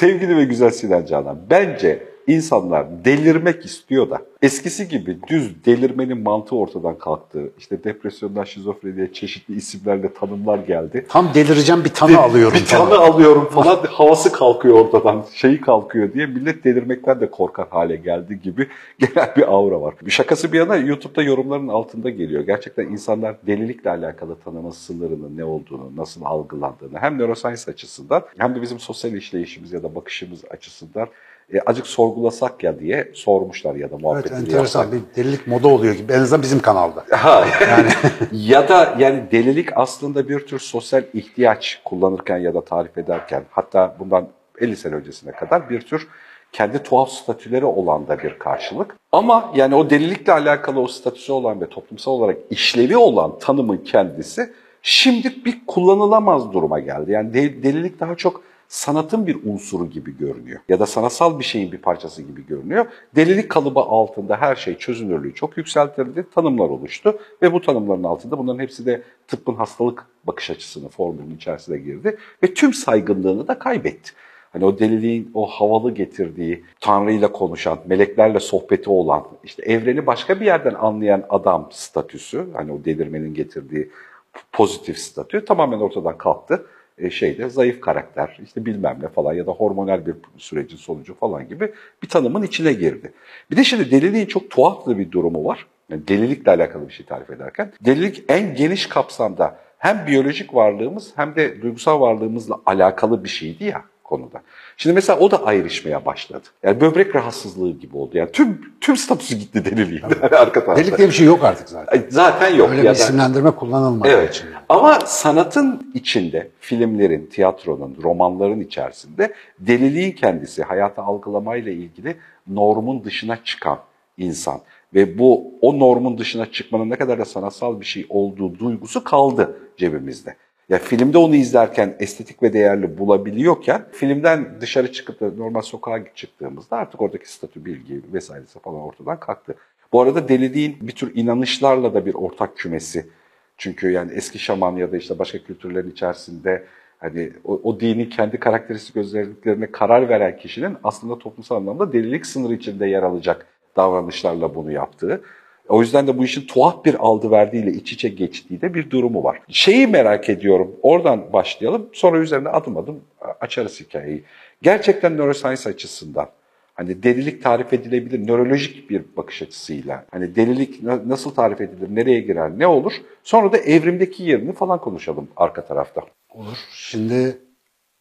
sevgili ve güzel Sinan Canan, bence insanlar delirmek istiyor da eskisi gibi düz delirmenin mantığı ortadan kalktı. İşte depresyondan şizofreniye çeşitli isimlerle tanımlar geldi. Tam delireceğim bir tanı alıyorum Bir falan. tanı alıyorum falan havası kalkıyor ortadan şeyi kalkıyor diye millet delirmekten de korkar hale geldi gibi genel bir aura var. Bir şakası bir yana YouTube'da yorumların altında geliyor. Gerçekten insanlar delilikle alakalı tanıma sınırının ne olduğunu, nasıl algılandığını hem neuroscience açısından hem de bizim sosyal işleyişimiz ya da bakışımız açısından e, acık sorgulasak ya diye sormuşlar ya da Evet muhabbetini enteresan yapsak. bir delilik moda oluyor gibi. En azından bizim kanalda. Ha, yani ya da yani delilik aslında bir tür sosyal ihtiyaç kullanırken ya da tarif ederken hatta bundan 50 sene öncesine kadar bir tür kendi tuhaf statüleri olan da bir karşılık. Ama yani o delilikle alakalı o statüsü olan ve toplumsal olarak işlevi olan tanımın kendisi şimdi bir kullanılamaz duruma geldi. Yani de- delilik daha çok sanatın bir unsuru gibi görünüyor. Ya da sanatsal bir şeyin bir parçası gibi görünüyor. Delilik kalıbı altında her şey çözünürlüğü çok yükseltildi, tanımlar oluştu ve bu tanımların altında bunların hepsi de tıbbın hastalık bakış açısını formülün içerisine girdi ve tüm saygınlığını da kaybetti. Hani o deliliğin o havalı getirdiği, Tanrı'yla konuşan, meleklerle sohbeti olan, işte evreni başka bir yerden anlayan adam statüsü, hani o delirmenin getirdiği pozitif statü tamamen ortadan kalktı. E, şeyde zayıf karakter, işte bilmem ne falan ya da hormonal bir sürecin sonucu falan gibi bir tanımın içine girdi. Bir de şimdi deliliğin çok tuhaf da bir durumu var. Yani delilikle alakalı bir şey tarif ederken. Delilik en geniş kapsamda hem biyolojik varlığımız hem de duygusal varlığımızla alakalı bir şeydi ya konuda. Şimdi mesela o da ayrışmaya başladı. Yani böbrek rahatsızlığı gibi oldu. Yani tüm tüm statüsü gitti deliliğin arka tarafta. Delik diye bir şey yok artık zaten. Zaten yok. Öyle bir Ya da- isimlendirme kullanılmadığı Evet. için. Ama sanatın içinde, filmlerin, tiyatronun, romanların içerisinde deliliğin kendisi, hayatı algılamayla ilgili normun dışına çıkan insan. Ve bu o normun dışına çıkmanın ne kadar da sanatsal bir şey olduğu duygusu kaldı cebimizde. Ya filmde onu izlerken estetik ve değerli bulabiliyorken filmden dışarı çıkıp da normal sokağa çıktığımızda artık oradaki statü, bilgi vesairesi falan ortadan kalktı. Bu arada deliliğin bir tür inanışlarla da bir ortak kümesi çünkü yani eski şaman ya da işte başka kültürlerin içerisinde hani o, o dinin kendi karakteristik özelliklerine karar veren kişinin aslında toplumsal anlamda delilik sınırı içinde yer alacak davranışlarla bunu yaptığı. O yüzden de bu işin tuhaf bir aldı verdiğiyle iç içe geçtiği de bir durumu var. Şeyi merak ediyorum, oradan başlayalım, sonra üzerine adım adım açarız hikayeyi. Gerçekten neuroscience açısından Hani delilik tarif edilebilir, nörolojik bir bakış açısıyla. Hani delilik na- nasıl tarif edilir, nereye girer, ne olur? Sonra da evrimdeki yerini falan konuşalım arka tarafta. Olur. Şimdi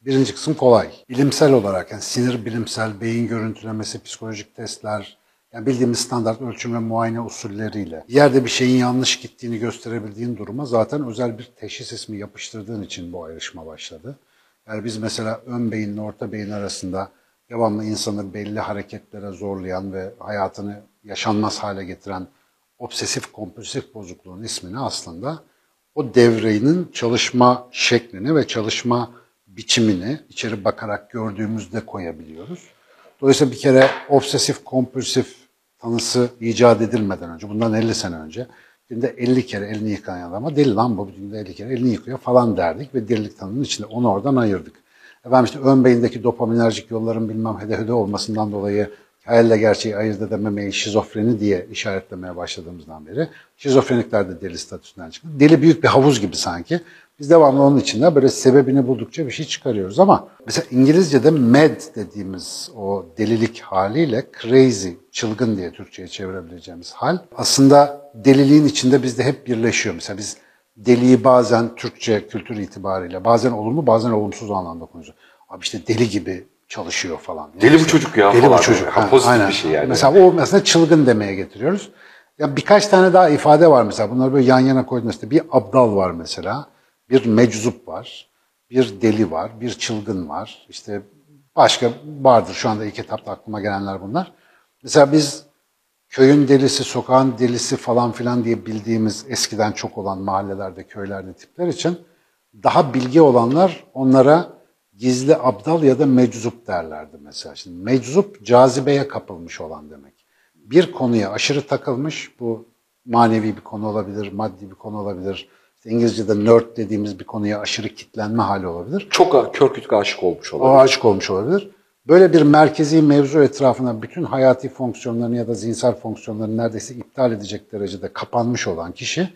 birinci kısım kolay. Bilimsel olarak yani sinir bilimsel, beyin görüntülemesi, psikolojik testler, yani bildiğimiz standart ölçüm ve muayene usulleriyle yerde bir şeyin yanlış gittiğini gösterebildiğin duruma zaten özel bir teşhis ismi yapıştırdığın için bu ayrışma başladı. Yani biz mesela ön beyinle orta beyin arasında devamlı insanı belli hareketlere zorlayan ve hayatını yaşanmaz hale getiren obsesif kompulsif bozukluğun ismini aslında o devrenin çalışma şeklini ve çalışma biçimini içeri bakarak gördüğümüzde koyabiliyoruz. Dolayısıyla bir kere obsesif kompulsif tanısı icat edilmeden önce, bundan 50 sene önce günde 50 kere elini yıkayan adama deli lan bu günde 50 kere elini yıkıyor falan derdik ve delilik tanının içinde onu oradan ayırdık. Efendim işte ön beyindeki dopaminerjik yolların bilmem hede hede olmasından dolayı hayalle gerçeği ayırt edememeyi şizofreni diye işaretlemeye başladığımızdan beri şizofrenikler de deli statüsünden çıktı. Deli büyük bir havuz gibi sanki. Biz devamlı onun içinde böyle sebebini buldukça bir şey çıkarıyoruz ama mesela İngilizce'de mad dediğimiz o delilik haliyle crazy, çılgın diye Türkçe'ye çevirebileceğimiz hal aslında deliliğin içinde bizde hep birleşiyor. Mesela biz deliği bazen Türkçe kültür itibariyle bazen olumlu bazen olumsuz anlamda konuşuyoruz. Abi işte deli gibi çalışıyor falan. Deli bu çocuk ya Deli falan bu çocuk. Ha, Pozitif aynen. bir şey yani. Mesela o mesela çılgın demeye getiriyoruz. Ya birkaç tane daha ifade var mesela. Bunları böyle yan yana koyduğunuzda işte bir abdal var mesela. Bir meczup var. Bir deli var. Bir çılgın var. İşte başka vardır şu anda ilk etapta aklıma gelenler bunlar. Mesela biz köyün delisi, sokağın delisi falan filan diye bildiğimiz eskiden çok olan mahallelerde, köylerde tipler için daha bilgi olanlar onlara gizli abdal ya da meczup derlerdi mesela. Şimdi meczup cazibeye kapılmış olan demek. Bir konuya aşırı takılmış, bu manevi bir konu olabilir, maddi bir konu olabilir. İşte İngilizce'de nerd dediğimiz bir konuya aşırı kitlenme hali olabilir. Çok kör kütük aşık olmuş O olabilir. aşık olmuş olabilir. Böyle bir merkezi mevzu etrafına bütün hayati fonksiyonlarını ya da zihinsel fonksiyonlarını neredeyse iptal edecek derecede kapanmış olan kişi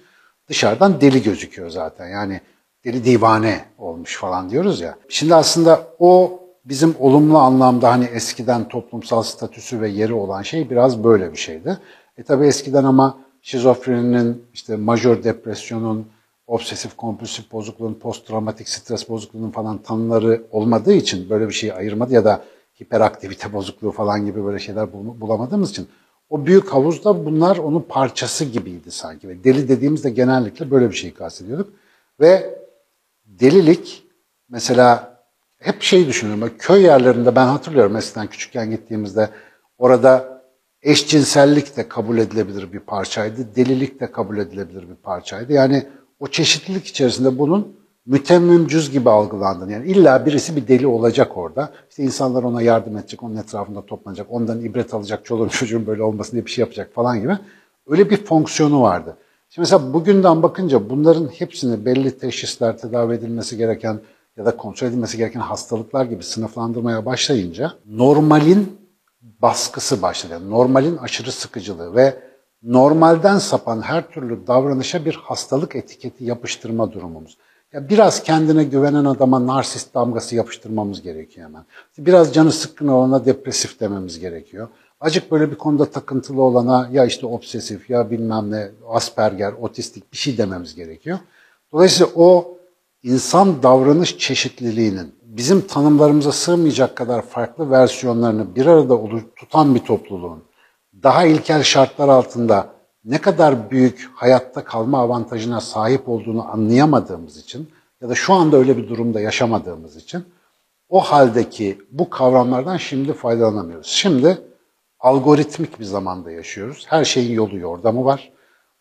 dışarıdan deli gözüküyor zaten. Yani deli divane olmuş falan diyoruz ya. Şimdi aslında o bizim olumlu anlamda hani eskiden toplumsal statüsü ve yeri olan şey biraz böyle bir şeydi. E tabi eskiden ama şizofreninin, işte majör depresyonun, obsesif kompulsif bozukluğun, posttraumatik stres bozukluğunun falan tanıları olmadığı için böyle bir şeyi ayırmadı ya da hiperaktivite bozukluğu falan gibi böyle şeyler bulamadığımız için o büyük havuzda bunlar onun parçası gibiydi sanki. Ve deli dediğimizde genellikle böyle bir şey kastediyorduk. Ve delilik mesela hep şey düşünüyorum. Köy yerlerinde ben hatırlıyorum eskiden küçükken gittiğimizde orada eşcinsellik de kabul edilebilir bir parçaydı. Delilik de kabul edilebilir bir parçaydı. Yani o çeşitlilik içerisinde bunun mütemmim cüz gibi algılandığını. Yani illa birisi bir deli olacak orada. İşte insanlar ona yardım edecek, onun etrafında toplanacak, ondan ibret alacak, çoluğun çocuğun böyle olmasın diye bir şey yapacak falan gibi. Öyle bir fonksiyonu vardı. Şimdi mesela bugünden bakınca bunların hepsini belli teşhisler, tedavi edilmesi gereken ya da kontrol edilmesi gereken hastalıklar gibi sınıflandırmaya başlayınca normalin baskısı başladı. Normalin aşırı sıkıcılığı ve normalden sapan her türlü davranışa bir hastalık etiketi yapıştırma durumumuz. Ya biraz kendine güvenen adama narsist damgası yapıştırmamız gerekiyor hemen. Biraz canı sıkkın olana depresif dememiz gerekiyor. Acık böyle bir konuda takıntılı olana ya işte obsesif ya bilmem ne asperger, otistik bir şey dememiz gerekiyor. Dolayısıyla o insan davranış çeşitliliğinin bizim tanımlarımıza sığmayacak kadar farklı versiyonlarını bir arada tutan bir topluluğun daha ilkel şartlar altında ne kadar büyük hayatta kalma avantajına sahip olduğunu anlayamadığımız için ya da şu anda öyle bir durumda yaşamadığımız için o haldeki bu kavramlardan şimdi faydalanamıyoruz. Şimdi algoritmik bir zamanda yaşıyoruz. Her şeyin yolu yordamı var.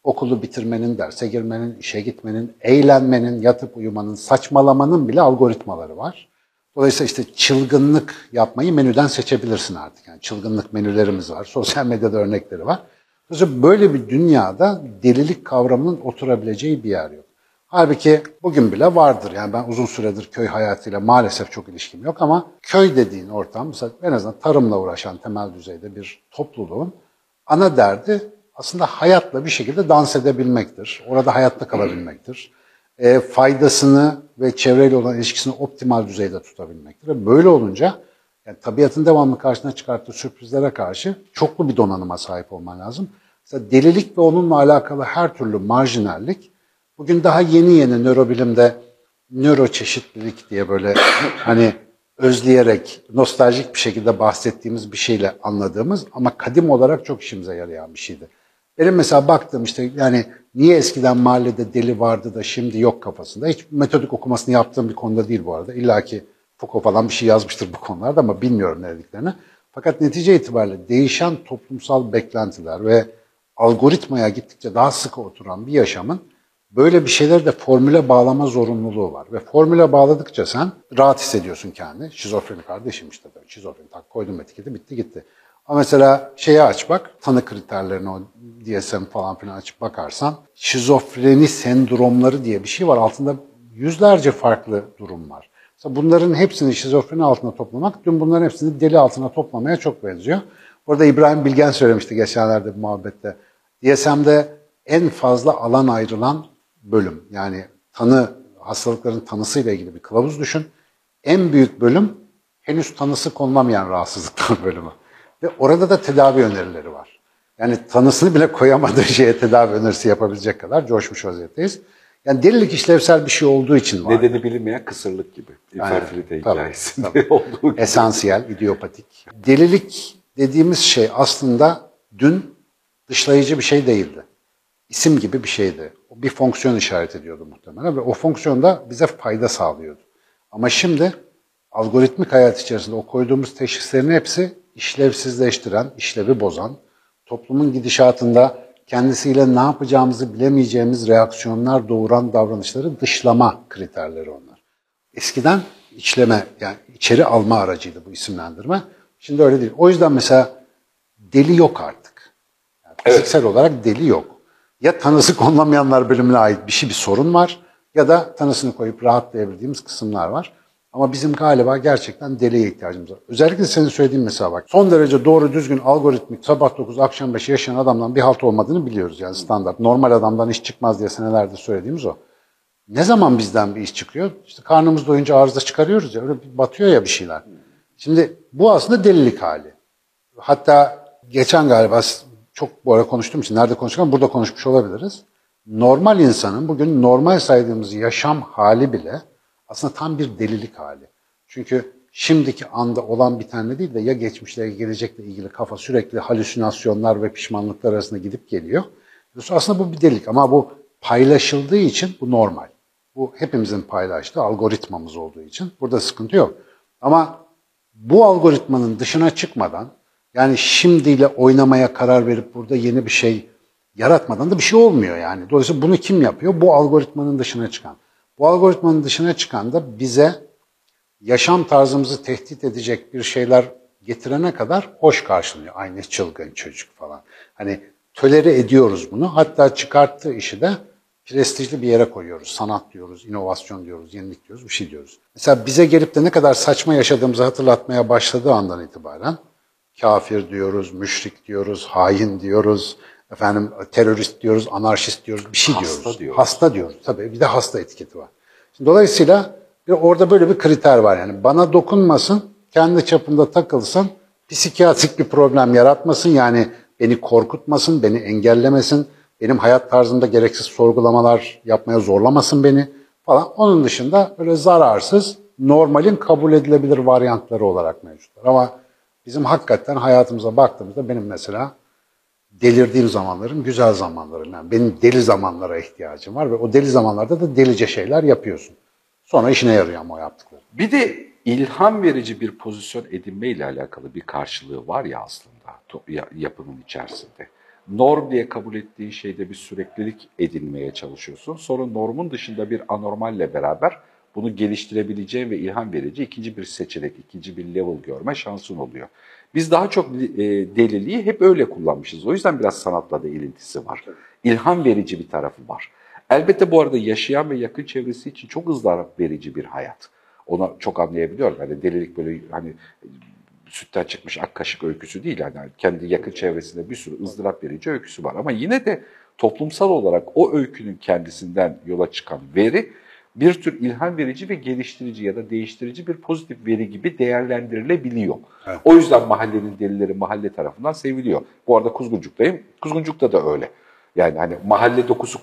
Okulu bitirmenin, derse girmenin, işe gitmenin, eğlenmenin, yatıp uyumanın, saçmalamanın bile algoritmaları var. Dolayısıyla işte çılgınlık yapmayı menüden seçebilirsin artık. Yani çılgınlık menülerimiz var, sosyal medyada örnekleri var. Dolayısıyla böyle bir dünyada delilik kavramının oturabileceği bir yer yok. Halbuki bugün bile vardır. Yani ben uzun süredir köy hayatıyla maalesef çok ilişkim yok ama köy dediğin ortam mesela en azından tarımla uğraşan temel düzeyde bir topluluğun ana derdi aslında hayatla bir şekilde dans edebilmektir. Orada hayatta kalabilmektir. E, faydasını ve çevreyle olan ilişkisini optimal düzeyde tutabilmektir. Böyle olunca yani tabiatın devamlı karşına çıkarttığı sürprizlere karşı çoklu bir donanıma sahip olman lazım. Mesela delilik ve onunla alakalı her türlü marjinallik bugün daha yeni yeni nörobilimde nöroçeşitlilik diye böyle hani özleyerek, nostaljik bir şekilde bahsettiğimiz bir şeyle anladığımız ama kadim olarak çok işimize yarayan bir şeydi. Benim mesela baktığım işte yani niye eskiden mahallede deli vardı da şimdi yok kafasında. Hiç metodik okumasını yaptığım bir konuda değil bu arada. İlla ki Foucault falan bir şey yazmıştır bu konularda ama bilmiyorum ne dediklerini. Fakat netice itibariyle değişen toplumsal beklentiler ve algoritmaya gittikçe daha sıkı oturan bir yaşamın böyle bir şeyleri de formüle bağlama zorunluluğu var. Ve formüle bağladıkça sen rahat hissediyorsun kendini. Şizofreni kardeşim işte şizofreni tak koydum etiketi bitti gitti. Ama mesela şeyi aç bak, tanı kriterlerini o DSM falan filan açıp bakarsan şizofreni sendromları diye bir şey var. Altında yüzlerce farklı durum var. Mesela bunların hepsini şizofreni altına toplamak, dün bunların hepsini deli altına toplamaya çok benziyor. Orada İbrahim Bilgen söylemişti geçenlerde bir muhabbette. DSM'de en fazla alan ayrılan bölüm. Yani tanı, hastalıkların tanısıyla ilgili bir kılavuz düşün. En büyük bölüm henüz tanısı konulamayan rahatsızlıklar bölümü. Ve orada da tedavi önerileri var. Yani tanısını bile koyamadığı şeye tedavi önerisi yapabilecek kadar coşmuş vaziyetteyiz. Yani delilik işlevsel bir şey olduğu için var. Nedeni bilinmeyen kısırlık gibi. İnfertilite hikayesinde olduğu gibi. Esansiyel, idiopatik. Delilik dediğimiz şey aslında dün dışlayıcı bir şey değildi. İsim gibi bir şeydi. O bir fonksiyon işaret ediyordu muhtemelen ve o fonksiyon da bize fayda sağlıyordu. Ama şimdi algoritmik hayat içerisinde o koyduğumuz teşhislerin hepsi işlevsizleştiren, işlevi bozan, toplumun gidişatında kendisiyle ne yapacağımızı bilemeyeceğimiz reaksiyonlar doğuran davranışları dışlama kriterleri onlar. Eskiden içleme yani içeri alma aracıydı bu isimlendirme. Şimdi öyle değil. O yüzden mesela deli yok artık. Yani fiziksel evet. olarak deli yok. Ya tanısı konulamayanlar bölümüne ait bir şey bir sorun var ya da tanısını koyup rahatlayabildiğimiz kısımlar var. Ama bizim galiba gerçekten deliye ihtiyacımız var. Özellikle senin söylediğin mesela bak. Son derece doğru düzgün algoritmik sabah 9 akşam 5 yaşayan adamdan bir halt olmadığını biliyoruz yani standart. Normal adamdan iş çıkmaz diye senelerdir söylediğimiz o. Ne zaman bizden bir iş çıkıyor? İşte karnımız doyunca arıza çıkarıyoruz ya. Öyle batıyor ya bir şeyler. Şimdi bu aslında delilik hali. Hatta geçen galiba çok bu ara konuştuğum için nerede konuşurken burada konuşmuş olabiliriz. Normal insanın bugün normal saydığımız yaşam hali bile aslında tam bir delilik hali. Çünkü şimdiki anda olan bir tane değil de ya geçmişle ya gelecekle ilgili kafa sürekli halüsinasyonlar ve pişmanlıklar arasında gidip geliyor. Aslında bu bir delilik ama bu paylaşıldığı için bu normal. Bu hepimizin paylaştığı algoritmamız olduğu için burada sıkıntı yok. Ama bu algoritmanın dışına çıkmadan yani şimdiyle oynamaya karar verip burada yeni bir şey yaratmadan da bir şey olmuyor yani. Dolayısıyla bunu kim yapıyor? Bu algoritmanın dışına çıkan. Bu algoritmanın dışına çıkan da bize yaşam tarzımızı tehdit edecek bir şeyler getirene kadar hoş karşılıyor. Aynı çılgın çocuk falan. Hani tölere ediyoruz bunu. Hatta çıkarttığı işi de prestijli bir yere koyuyoruz. Sanat diyoruz, inovasyon diyoruz, yenilik diyoruz, bir şey diyoruz. Mesela bize gelip de ne kadar saçma yaşadığımızı hatırlatmaya başladığı andan itibaren kafir diyoruz, müşrik diyoruz, hain diyoruz, efendim terörist diyoruz, anarşist diyoruz, bir şey hasta diyoruz. diyoruz. Hasta diyoruz. Tabii bir de hasta etiketi var. Şimdi dolayısıyla bir, orada böyle bir kriter var yani. Bana dokunmasın, kendi çapında takılsın, psikiyatrik bir problem yaratmasın yani beni korkutmasın, beni engellemesin, benim hayat tarzımda gereksiz sorgulamalar yapmaya zorlamasın beni falan. Onun dışında böyle zararsız, normalin kabul edilebilir varyantları olarak mevcutlar. Ama bizim hakikaten hayatımıza baktığımızda benim mesela delirdiğim zamanlarım güzel zamanlarım. Yani benim deli zamanlara ihtiyacım var ve o deli zamanlarda da delice şeyler yapıyorsun. Sonra işine yarıyor ama o yaptıkları. Bir de ilham verici bir pozisyon edinme ile alakalı bir karşılığı var ya aslında yapının içerisinde. Norm diye kabul ettiğin şeyde bir süreklilik edinmeye çalışıyorsun. Sonra normun dışında bir anormalle beraber bunu geliştirebileceğin ve ilham verici ikinci bir seçenek, ikinci bir level görme şansın oluyor. Biz daha çok e, deliliği hep öyle kullanmışız. O yüzden biraz sanatla da ilintisi var. İlham verici bir tarafı var. Elbette bu arada yaşayan ve yakın çevresi için çok ızdırap verici bir hayat. Ona çok anlayabiliyorum. Yani delilik böyle hani sütten çıkmış ak kaşık öyküsü değil. Yani kendi yakın çevresinde bir sürü ızdırap verici öyküsü var. Ama yine de toplumsal olarak o öykünün kendisinden yola çıkan veri bir tür ilham verici ve geliştirici ya da değiştirici bir pozitif veri gibi değerlendirilebiliyor. Evet. O yüzden mahallenin delileri mahalle tarafından seviliyor. Bu arada Kuzguncuk'tayım. Kuzguncuk'ta da öyle. Yani hani mahalle dokusu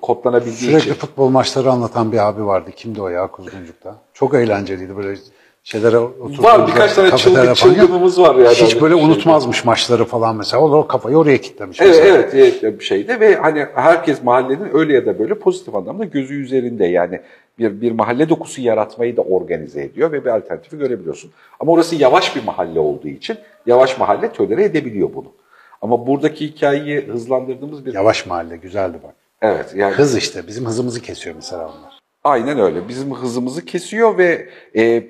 kodlanabildiği Sürekli için. Sürekli futbol maçları anlatan bir abi vardı. Kimdi o ya Kuzguncuk'ta? Çok eğlenceliydi böyle şeylere Var birkaç tane çılgın, çılgınımız var yani. Hiç böyle şeyde. unutmazmış maçları falan mesela. O da kafayı oraya kilitlemiş. Evet, evet, evet bir şeyde ve hani herkes mahallenin öyle ya da böyle pozitif anlamda gözü üzerinde yani bir, bir mahalle dokusu yaratmayı da organize ediyor ve bir alternatifi görebiliyorsun. Ama orası yavaş bir mahalle olduğu için yavaş mahalle tölere edebiliyor bunu. Ama buradaki hikayeyi hızlandırdığımız bir... Yavaş mahalle güzeldi bak. Evet. Yani... Hız işte bizim hızımızı kesiyor mesela onlar. Aynen öyle. Bizim hızımızı kesiyor ve e,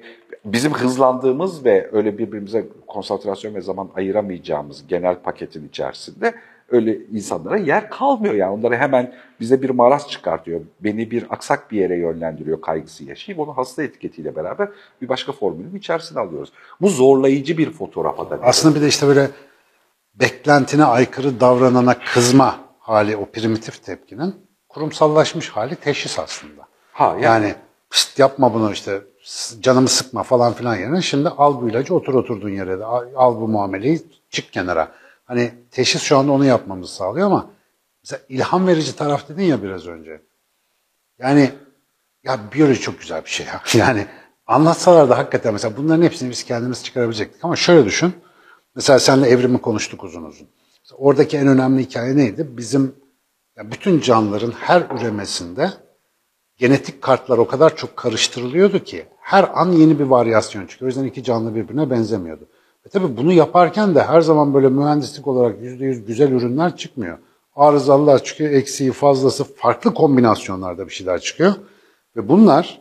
bizim hızlandığımız ve öyle birbirimize konsantrasyon ve zaman ayıramayacağımız genel paketin içerisinde öyle insanlara yer kalmıyor yani. Onları hemen bize bir maraz çıkartıyor. Beni bir aksak bir yere yönlendiriyor kaygısı yaşayıp onu hasta etiketiyle beraber bir başka formülün içerisine alıyoruz. Bu zorlayıcı bir fotoğrafa da. Aslında bir de işte böyle beklentine aykırı davranana kızma hali o primitif tepkinin kurumsallaşmış hali teşhis aslında. Ha yani, yani pist yapma bunu işte canımı sıkma falan filan yerine şimdi al bu ilacı otur oturduğun yere de al, bu muameleyi çık kenara. Hani teşhis şu anda onu yapmamızı sağlıyor ama mesela ilham verici taraf dedin ya biraz önce. Yani ya biyoloji çok güzel bir şey ya. Yani anlatsalar da hakikaten mesela bunların hepsini biz kendimiz çıkarabilecektik ama şöyle düşün. Mesela seninle evrimi konuştuk uzun uzun. Mesela oradaki en önemli hikaye neydi? Bizim yani bütün canlıların her üremesinde genetik kartlar o kadar çok karıştırılıyordu ki her an yeni bir varyasyon çıkıyor. O yüzden iki canlı birbirine benzemiyordu. E tabii bunu yaparken de her zaman böyle mühendislik olarak %100 güzel ürünler çıkmıyor. Arızalılar çıkıyor, eksiği fazlası farklı kombinasyonlarda bir şeyler çıkıyor. Ve bunlar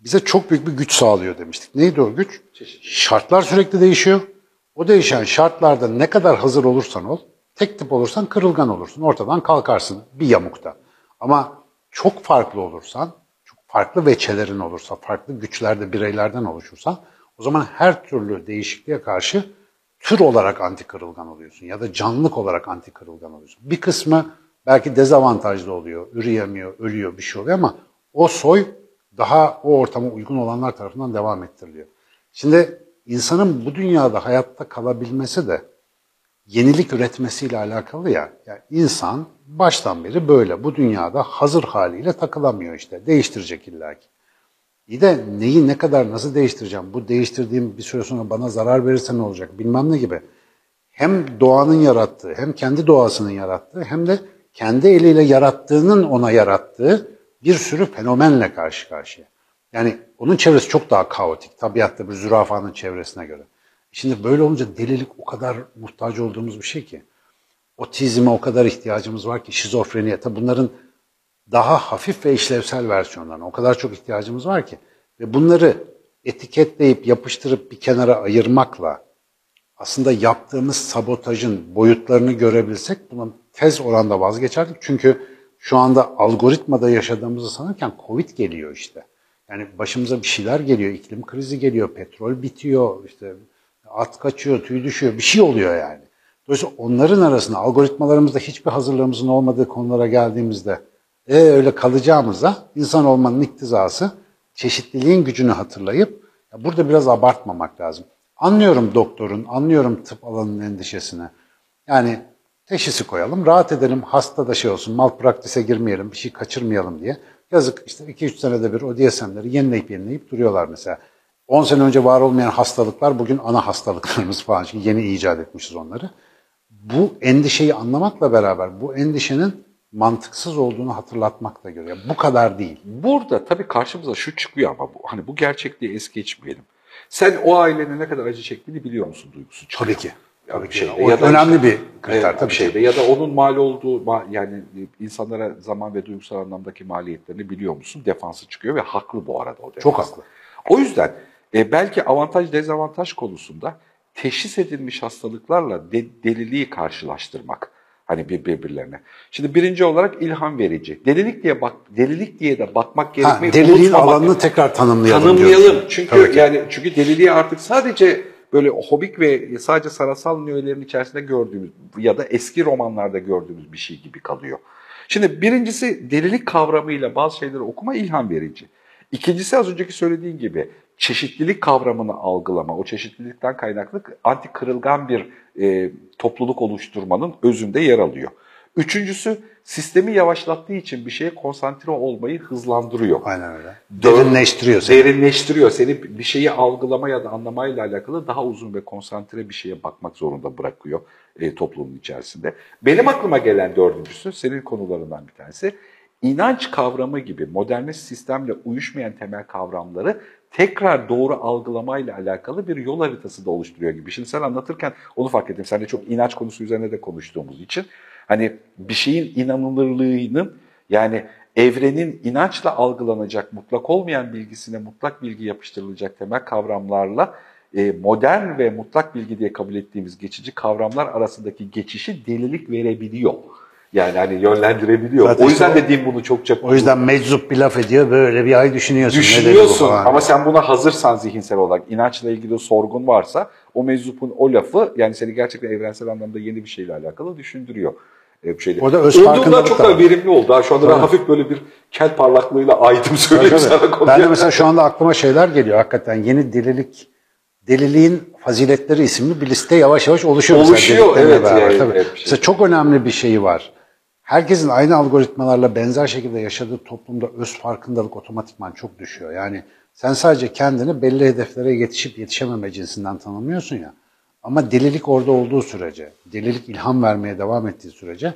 bize çok büyük bir güç sağlıyor demiştik. Neydi o güç? Şartlar sürekli değişiyor. O değişen şartlarda ne kadar hazır olursan ol, tek tip olursan kırılgan olursun. Ortadan kalkarsın bir yamukta. Ama çok farklı olursan, çok farklı veçelerin olursa, farklı güçlerde bireylerden oluşursa o zaman her türlü değişikliğe karşı tür olarak anti kırılgan oluyorsun ya da canlılık olarak anti kırılgan oluyorsun. Bir kısmı belki dezavantajlı oluyor, üreyemiyor, ölüyor, bir şey oluyor ama o soy daha o ortama uygun olanlar tarafından devam ettiriliyor. Şimdi insanın bu dünyada hayatta kalabilmesi de yenilik üretmesiyle alakalı ya. Yani insan baştan beri böyle bu dünyada hazır haliyle takılamıyor işte. Değiştirecek illaki. İyi de neyi ne kadar nasıl değiştireceğim? Bu değiştirdiğim bir süre sonra bana zarar verirse ne olacak? Bilmem ne gibi. Hem doğanın yarattığı, hem kendi doğasının yarattığı, hem de kendi eliyle yarattığının ona yarattığı bir sürü fenomenle karşı karşıya. Yani onun çevresi çok daha kaotik. Tabiatta bir zürafanın çevresine göre. Şimdi böyle olunca delilik o kadar muhtaç olduğumuz bir şey ki. Otizme o kadar ihtiyacımız var ki, şizofreniye. Tabi bunların daha hafif ve işlevsel versiyonlarına o kadar çok ihtiyacımız var ki. Ve bunları etiketleyip, yapıştırıp bir kenara ayırmakla aslında yaptığımız sabotajın boyutlarını görebilsek bunun tez oranda vazgeçerdik. Çünkü şu anda algoritmada yaşadığımızı sanırken Covid geliyor işte. Yani başımıza bir şeyler geliyor, iklim krizi geliyor, petrol bitiyor, işte at kaçıyor, tüy düşüyor, bir şey oluyor yani. Dolayısıyla onların arasında algoritmalarımızda hiçbir hazırlığımızın olmadığı konulara geldiğimizde e, öyle kalacağımıza insan olmanın iktizası çeşitliliğin gücünü hatırlayıp burada biraz abartmamak lazım. Anlıyorum doktorun, anlıyorum tıp alanının endişesini. Yani teşhisi koyalım, rahat edelim, hasta da şey olsun, malpraktise girmeyelim, bir şey kaçırmayalım diye. Yazık işte 2-3 senede bir o DSM'leri yenileyip yenileyip duruyorlar mesela. 10 sene önce var olmayan hastalıklar bugün ana hastalıklarımız falan. Çünkü yeni icat etmişiz onları. Bu endişeyi anlamakla beraber bu endişenin mantıksız olduğunu hatırlatmakla görüyor. Bu kadar değil. Burada tabii karşımıza şu çıkıyor ama bu, hani bu gerçekliği es geçmeyelim. Sen o ailenin ne kadar acı çektiğini biliyor musun duygusu çıkıyor. Tabii ki. Tabii ki. şeyde O ya da önemli işte- bir kriter Evet, tabii şeyde ki. ya da onun mal olduğu yani insanlara zaman ve duygusal anlamdaki maliyetlerini biliyor musun? Defansı çıkıyor ve haklı bu arada o defans. Çok haklı. O yüzden e, belki avantaj dezavantaj konusunda teşhis edilmiş hastalıklarla de- deliliği karşılaştırmak hani bir birbirlerine. Şimdi birinci olarak ilham verici. Delilik diye bak delilik diye de bakmak Ha, gerekmeyi deliliğin alanını tekrar tanımlayalım. tanımlayalım. diyorsun. Çünkü Tabii yani çünkü deliliği artık sadece böyle hobik ve sadece sanatsal nüvelerin içerisinde gördüğümüz ya da eski romanlarda gördüğümüz bir şey gibi kalıyor. Şimdi birincisi delilik kavramıyla bazı şeyleri okuma ilham verici. İkincisi az önceki söylediğin gibi çeşitlilik kavramını algılama, o çeşitlilikten kaynaklı anti kırılgan bir e, topluluk oluşturmanın özünde yer alıyor. Üçüncüsü sistemi yavaşlattığı için bir şeye konsantre olmayı hızlandırıyor. Aynen öyle. Derinleştiriyor seni. Derinleştiriyor. Seni bir şeyi algılama ya da anlamayla alakalı daha uzun ve konsantre bir şeye bakmak zorunda bırakıyor e, toplumun içerisinde. Benim aklıma gelen dördüncüsü, senin konularından bir tanesi, inanç kavramı gibi modernist sistemle uyuşmayan temel kavramları tekrar doğru algılamayla alakalı bir yol haritası da oluşturuyor gibi. Şimdi sen anlatırken onu fark ettim. Sen de çok inanç konusu üzerine de konuştuğumuz için. Hani bir şeyin inanılırlığının yani evrenin inançla algılanacak, mutlak olmayan bilgisine mutlak bilgi yapıştırılacak temel kavramlarla e, modern ve mutlak bilgi diye kabul ettiğimiz geçici kavramlar arasındaki geçişi delilik verebiliyor. Yani hani yönlendirebiliyor. Zaten o yüzden işte o- dediğim bunu çokça O yüzden meczup bir laf ediyor böyle bir ay düşünüyorsun. ne dedi bu düşünüyorsun ama sen buna hazırsan zihinsel olarak inançla ilgili sorgun varsa o meczupun o lafı yani seni gerçekten evrensel anlamda yeni bir şeyle alakalı düşündürüyor. Bir şeyde. Orada öz Olduğundan farkındalık çok da verimli oldu. Ha, Şu anda ben hafif böyle bir kel parlaklığıyla aydım söyleyeyim Tabii, sana. Ben de mesela şu anda aklıma şeyler geliyor hakikaten. Yeni delilik, deliliğin faziletleri isimli bir liste yavaş yavaş oluşuyor. Oluşuyor, evet, beraber. yani, Tabii. şey. Mesela çok önemli bir şeyi var. Herkesin aynı algoritmalarla benzer şekilde yaşadığı toplumda öz farkındalık otomatikman çok düşüyor. Yani sen sadece kendini belli hedeflere yetişip yetişememe cinsinden tanımlıyorsun ya. Ama delilik orada olduğu sürece, delilik ilham vermeye devam ettiği sürece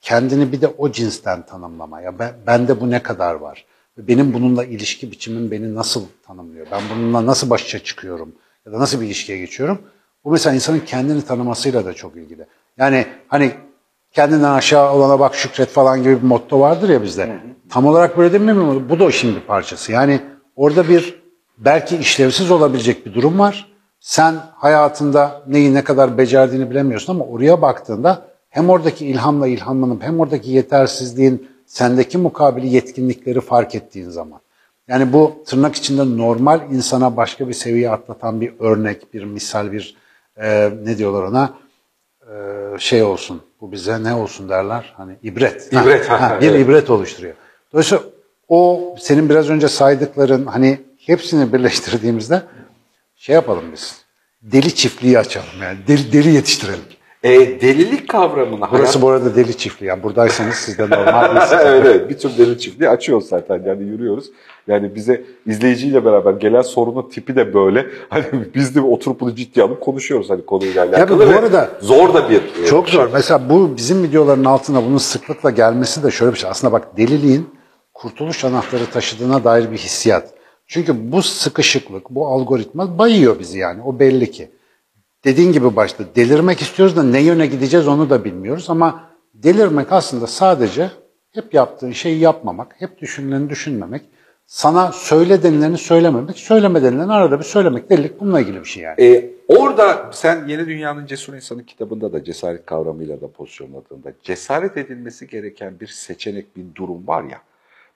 kendini bir de o cinsten tanımlama. Ya ben, bende bu ne kadar var? Benim bununla ilişki biçimim beni nasıl tanımlıyor? Ben bununla nasıl başa çıkıyorum? Ya da nasıl bir ilişkiye geçiyorum? Bu mesela insanın kendini tanımasıyla da çok ilgili. Yani hani kendinden aşağı olana bak şükret falan gibi bir motto vardır ya bizde. Tam olarak böyle değil mi? Bu da o işin bir parçası. Yani orada bir belki işlevsiz olabilecek bir durum var. Sen hayatında neyi ne kadar becerdiğini bilemiyorsun ama oraya baktığında hem oradaki ilhamla ilhamlanıp hem oradaki yetersizliğin sendeki mukabili yetkinlikleri fark ettiğin zaman Yani bu tırnak içinde normal insana başka bir seviye atlatan bir örnek, bir misal, bir e, ne diyorlar ona e, şey olsun. Bu bize ne olsun derler? Hani ibret. İbret, Ha, ha, bir evet. ibret oluşturuyor. Dolayısıyla o senin biraz önce saydıkların hani hepsini birleştirdiğimizde şey yapalım biz. Deli çiftliği açalım yani. Deli, deli yetiştirelim. E, delilik kavramını Burası bu arada deli çiftliği. Yani buradaysanız siz de normal değilsiniz. evet, evet. Bir tür deli çiftliği açıyoruz zaten yani yürüyoruz. Yani bize izleyiciyle beraber gelen sorunun tipi de böyle. Hani biz de oturup bunu ciddiye alıp konuşuyoruz hani konuyla alakalı. bu ve arada zor da bir e, Çok zor. Mesela bu bizim videoların altına bunun sıklıkla gelmesi de şöyle bir şey. Aslında bak deliliğin kurtuluş anahtarı taşıdığına dair bir hissiyat. Çünkü bu sıkışıklık, bu algoritma bayıyor bizi yani. O belli ki. Dediğin gibi başta delirmek istiyoruz da ne yöne gideceğiz onu da bilmiyoruz ama delirmek aslında sadece hep yaptığın şeyi yapmamak, hep düşünüleni düşünmemek, sana söyle denileni söylememek, söyleme denileni arada bir söylemek. Delilik bununla ilgili bir şey yani. E, orada sen Yeni Dünyanın Cesur İnsanı kitabında da cesaret kavramıyla da pozisyonladığında cesaret edilmesi gereken bir seçenek, bir durum var ya.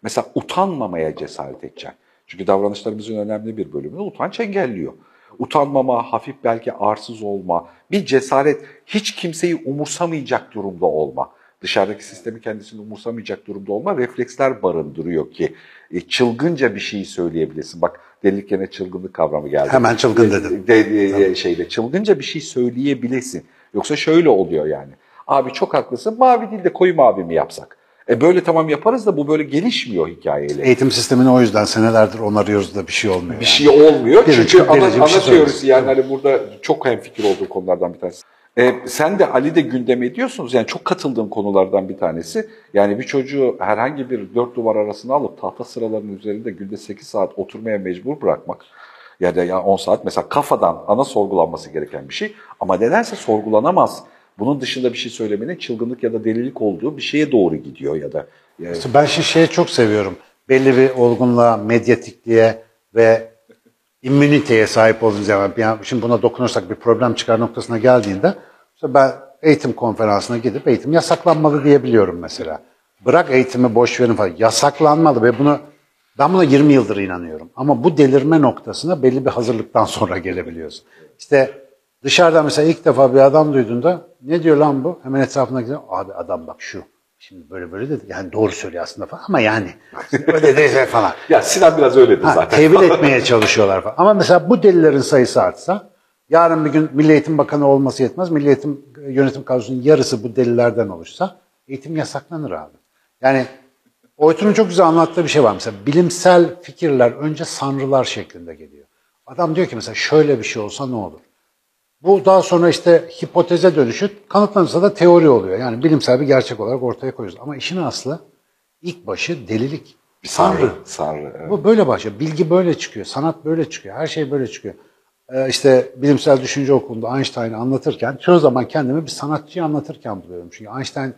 Mesela utanmamaya cesaret edeceksin. Çünkü davranışlarımızın önemli bir bölümünü utanç engelliyor. Utanmama, hafif belki arsız olma, bir cesaret, hiç kimseyi umursamayacak durumda olma. Dışarıdaki sistemi kendisini umursamayacak durumda olma refleksler barındırıyor ki e, çılgınca bir şeyi söyleyebilirsin. Bak delilik yerine çılgınlık kavramı geldi. Hemen çılgın dedim. De, de- de- şeyde çılgınca bir şey söyleyebilesin. Yoksa şöyle oluyor yani. Abi çok haklısın mavi değil de koyu mavi mi yapsak? E böyle tamam yaparız da bu böyle gelişmiyor hikayeyle. Eğitim sistemini o yüzden senelerdir onarıyoruz da bir şey olmuyor. bir yani. şey olmuyor. Birinci, Çünkü ana, ana şey teorisi yani hani burada çok hemfikir olduğu konulardan bir tanesi. E, sen de Ali de gündeme ediyorsunuz. Yani çok katıldığım konulardan bir tanesi. Yani bir çocuğu herhangi bir dört duvar arasına alıp tahta sıralarının üzerinde günde 8 saat oturmaya mecbur bırakmak. Ya da ya 10 saat mesela kafadan ana sorgulanması gereken bir şey. Ama nedense sorgulanamaz. Bunun dışında bir şey söylemenin çılgınlık ya da delilik olduğu bir şeye doğru gidiyor ya da. Yani, Ben şimdi şeyi çok seviyorum. Belli bir olgunluğa, medyatikliğe ve immüniteye sahip olduğunuz zaman, yani şimdi buna dokunursak bir problem çıkar noktasına geldiğinde, işte ben eğitim konferansına gidip eğitim yasaklanmalı diyebiliyorum mesela. Bırak eğitimi boş verin falan. Yasaklanmalı ve bunu ben buna 20 yıldır inanıyorum. Ama bu delirme noktasına belli bir hazırlıktan sonra gelebiliyorsun. İşte dışarıdan mesela ilk defa bir adam duyduğunda ne diyor lan bu? Hemen etrafına gidiyor. Abi adam bak şu. Şimdi böyle böyle dedi. Yani doğru söylüyor aslında falan ama yani öyle değil falan. ya Sinan biraz öyledir Ha, zaten. tevil etmeye çalışıyorlar falan. Ama mesela bu delilerin sayısı artsa, yarın bir gün Milli Eğitim Bakanı olması yetmez. Milli Eğitim Yönetim Kadrosu'nun yarısı bu delilerden oluşsa eğitim yasaklanır abi. Yani Oytun'un çok güzel anlattığı bir şey var mesela. Bilimsel fikirler önce sanrılar şeklinde geliyor. Adam diyor ki mesela şöyle bir şey olsa ne olur? Bu daha sonra işte hipoteze dönüşüp kanıtlanırsa da teori oluyor. Yani bilimsel bir gerçek olarak ortaya koyuyoruz. Ama işin aslı ilk başı delilik. Bir sanrı. Sanrı. evet. Bu böyle başlıyor. Bilgi böyle çıkıyor. Sanat böyle çıkıyor. Her şey böyle çıkıyor. Ee, işte bilimsel düşünce okulunda Einstein'ı anlatırken çoğu zaman kendimi bir sanatçıyı anlatırken buluyorum. Çünkü Einstein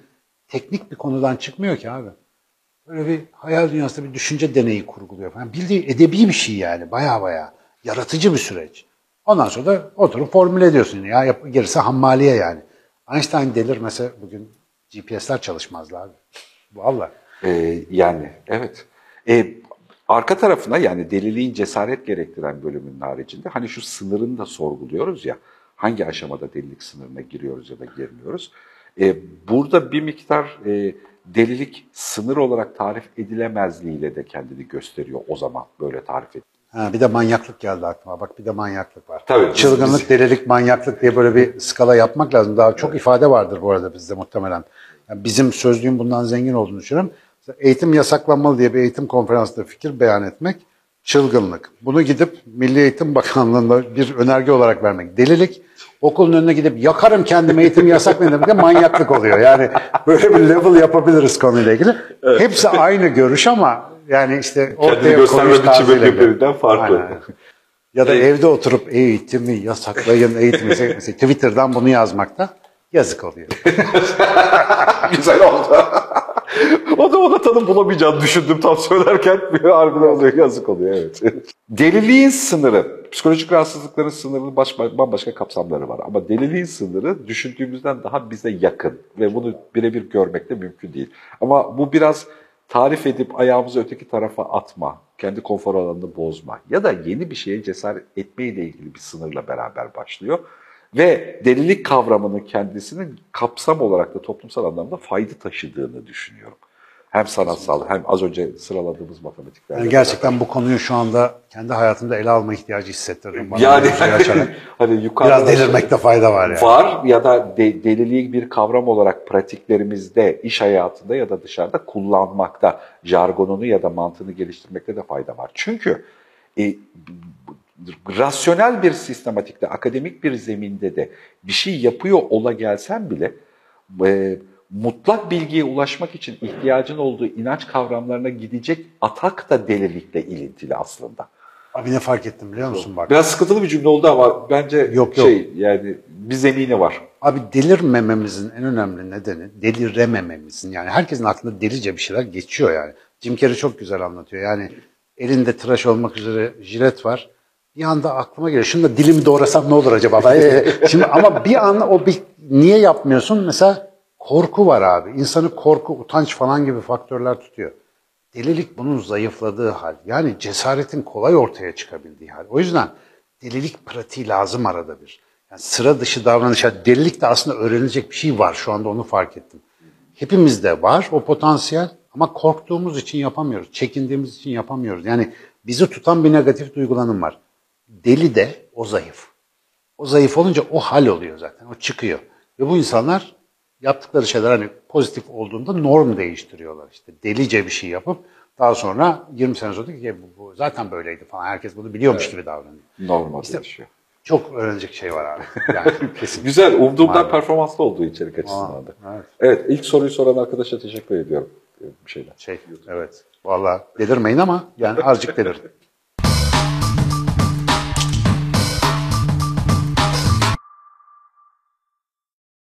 teknik bir konudan çıkmıyor ki abi. Böyle bir hayal dünyasında bir düşünce deneyi kurguluyor falan. Bildiği edebi bir şey yani. Baya baya. Yaratıcı bir süreç. Ondan sonra da oturup formüle ediyorsun. Ya yap, gerisi hammaliye yani. Einstein delirmese bugün GPS'ler çalışmazdı abi. Vallahi. Ee, yani evet. Ee, arka tarafına yani deliliğin cesaret gerektiren bölümün haricinde hani şu sınırını da sorguluyoruz ya. Hangi aşamada delilik sınırına giriyoruz ya da girmiyoruz. Ee, burada bir miktar e, delilik sınır olarak tarif edilemezliğiyle de kendini gösteriyor o zaman böyle tarif ediyor. Ha, bir de manyaklık geldi aklıma. Bak bir de manyaklık var. Tabii, Çılgınlık, biz- delilik, manyaklık diye böyle bir skala yapmak lazım. Daha çok ifade vardır bu arada bizde muhtemelen. Yani bizim sözlüğün bundan zengin olduğunu düşünüyorum. Eğitim yasaklanmalı diye bir eğitim konferansında fikir beyan etmek çılgınlık. Bunu gidip Milli Eğitim Bakanlığı'nda bir önerge olarak vermek delilik. Okulun önüne gidip yakarım kendimi eğitim yasaklayın demek de manyaklık oluyor. Yani böyle bir level yapabiliriz konuyla ilgili. Hepsi aynı görüş ama yani işte ortaya gösterme konuş biçimi birbirinden farklı. Aynen. Ya da evde oturup eğitimi yasaklayın, eğitimi mesela Twitter'dan bunu yazmakta yazık oluyor. Güzel oldu. o da ona tanım bulamayacağını düşündüm tam söylerken harbiden oluyor, yazık oluyor evet. Deliliğin sınırı, psikolojik rahatsızlıkların sınırının baş, bambaşka kapsamları var. Ama deliliğin sınırı düşündüğümüzden daha bize yakın ve bunu birebir görmek de mümkün değil. Ama bu biraz tarif edip ayağımızı öteki tarafa atma, kendi konfor alanını bozma ya da yeni bir şeye cesaret etme ile ilgili bir sınırla beraber başlıyor. Ve delilik kavramının kendisinin kapsam olarak da toplumsal anlamda fayda taşıdığını düşünüyorum. Hem sanatsal hem az önce sıraladığımız matematikler. Yani gerçekten bu konuyu şu anda kendi hayatımda ele alma ihtiyacı hissettirdim. Bana yani açarak. hani yukarıda Biraz delirmekte fayda var yani. var ya da de, deliliği bir kavram olarak pratiklerimizde, iş hayatında ya da dışarıda kullanmakta, jargonunu ya da mantığını geliştirmekte de fayda var. Çünkü e, rasyonel bir sistematikte, akademik bir zeminde de bir şey yapıyor ola gelsen bile e, mutlak bilgiye ulaşmak için ihtiyacın olduğu inanç kavramlarına gidecek atak da delilikle ilintili aslında. Abi ne fark ettim biliyor musun bak. Biraz sıkıntılı bir cümle oldu ama bence Yok, yok. şey yani bir zemini var. Abi delirmememizin en önemli nedeni deliremememizin. Yani herkesin aklında delice bir şeyler geçiyor yani. Jim Carrey çok güzel anlatıyor. Yani elinde tıraş olmak üzere jilet var. Bir anda aklıma geliyor. Şunu da dilimi doğrasam ne olur acaba? Ee, Şimdi ama bir an o bir niye yapmıyorsun? Mesela korku var abi. İnsanı korku, utanç falan gibi faktörler tutuyor. Delilik bunun zayıfladığı hal. Yani cesaretin kolay ortaya çıkabildiği hal. O yüzden delilik pratiği lazım arada bir. Yani sıra dışı davranışa delilik de aslında öğrenilecek bir şey var. Şu anda onu fark ettim. Hepimizde var o potansiyel ama korktuğumuz için yapamıyoruz. Çekindiğimiz için yapamıyoruz. Yani bizi tutan bir negatif duygulanım var. Deli de o zayıf. O zayıf olunca o hal oluyor zaten. O çıkıyor. Ve bu insanlar yaptıkları şeyler hani pozitif olduğunda norm değiştiriyorlar. İşte delice bir şey yapıp daha sonra 20 sene sonra ki bu, bu zaten böyleydi falan. Herkes bunu biliyormuş gibi davranıyor. Normal İşte- yaşıyor. Çok öğrenecek şey var abi. Yani kesin. Güzel, umduğumdan performanslı olduğu içerik açısından da. evet. Evet, ilk soruyu soran arkadaşa teşekkür ediyorum. Bir şeyler. Şey, evet. Vallahi delirmeyin ama yani azıcık delirin.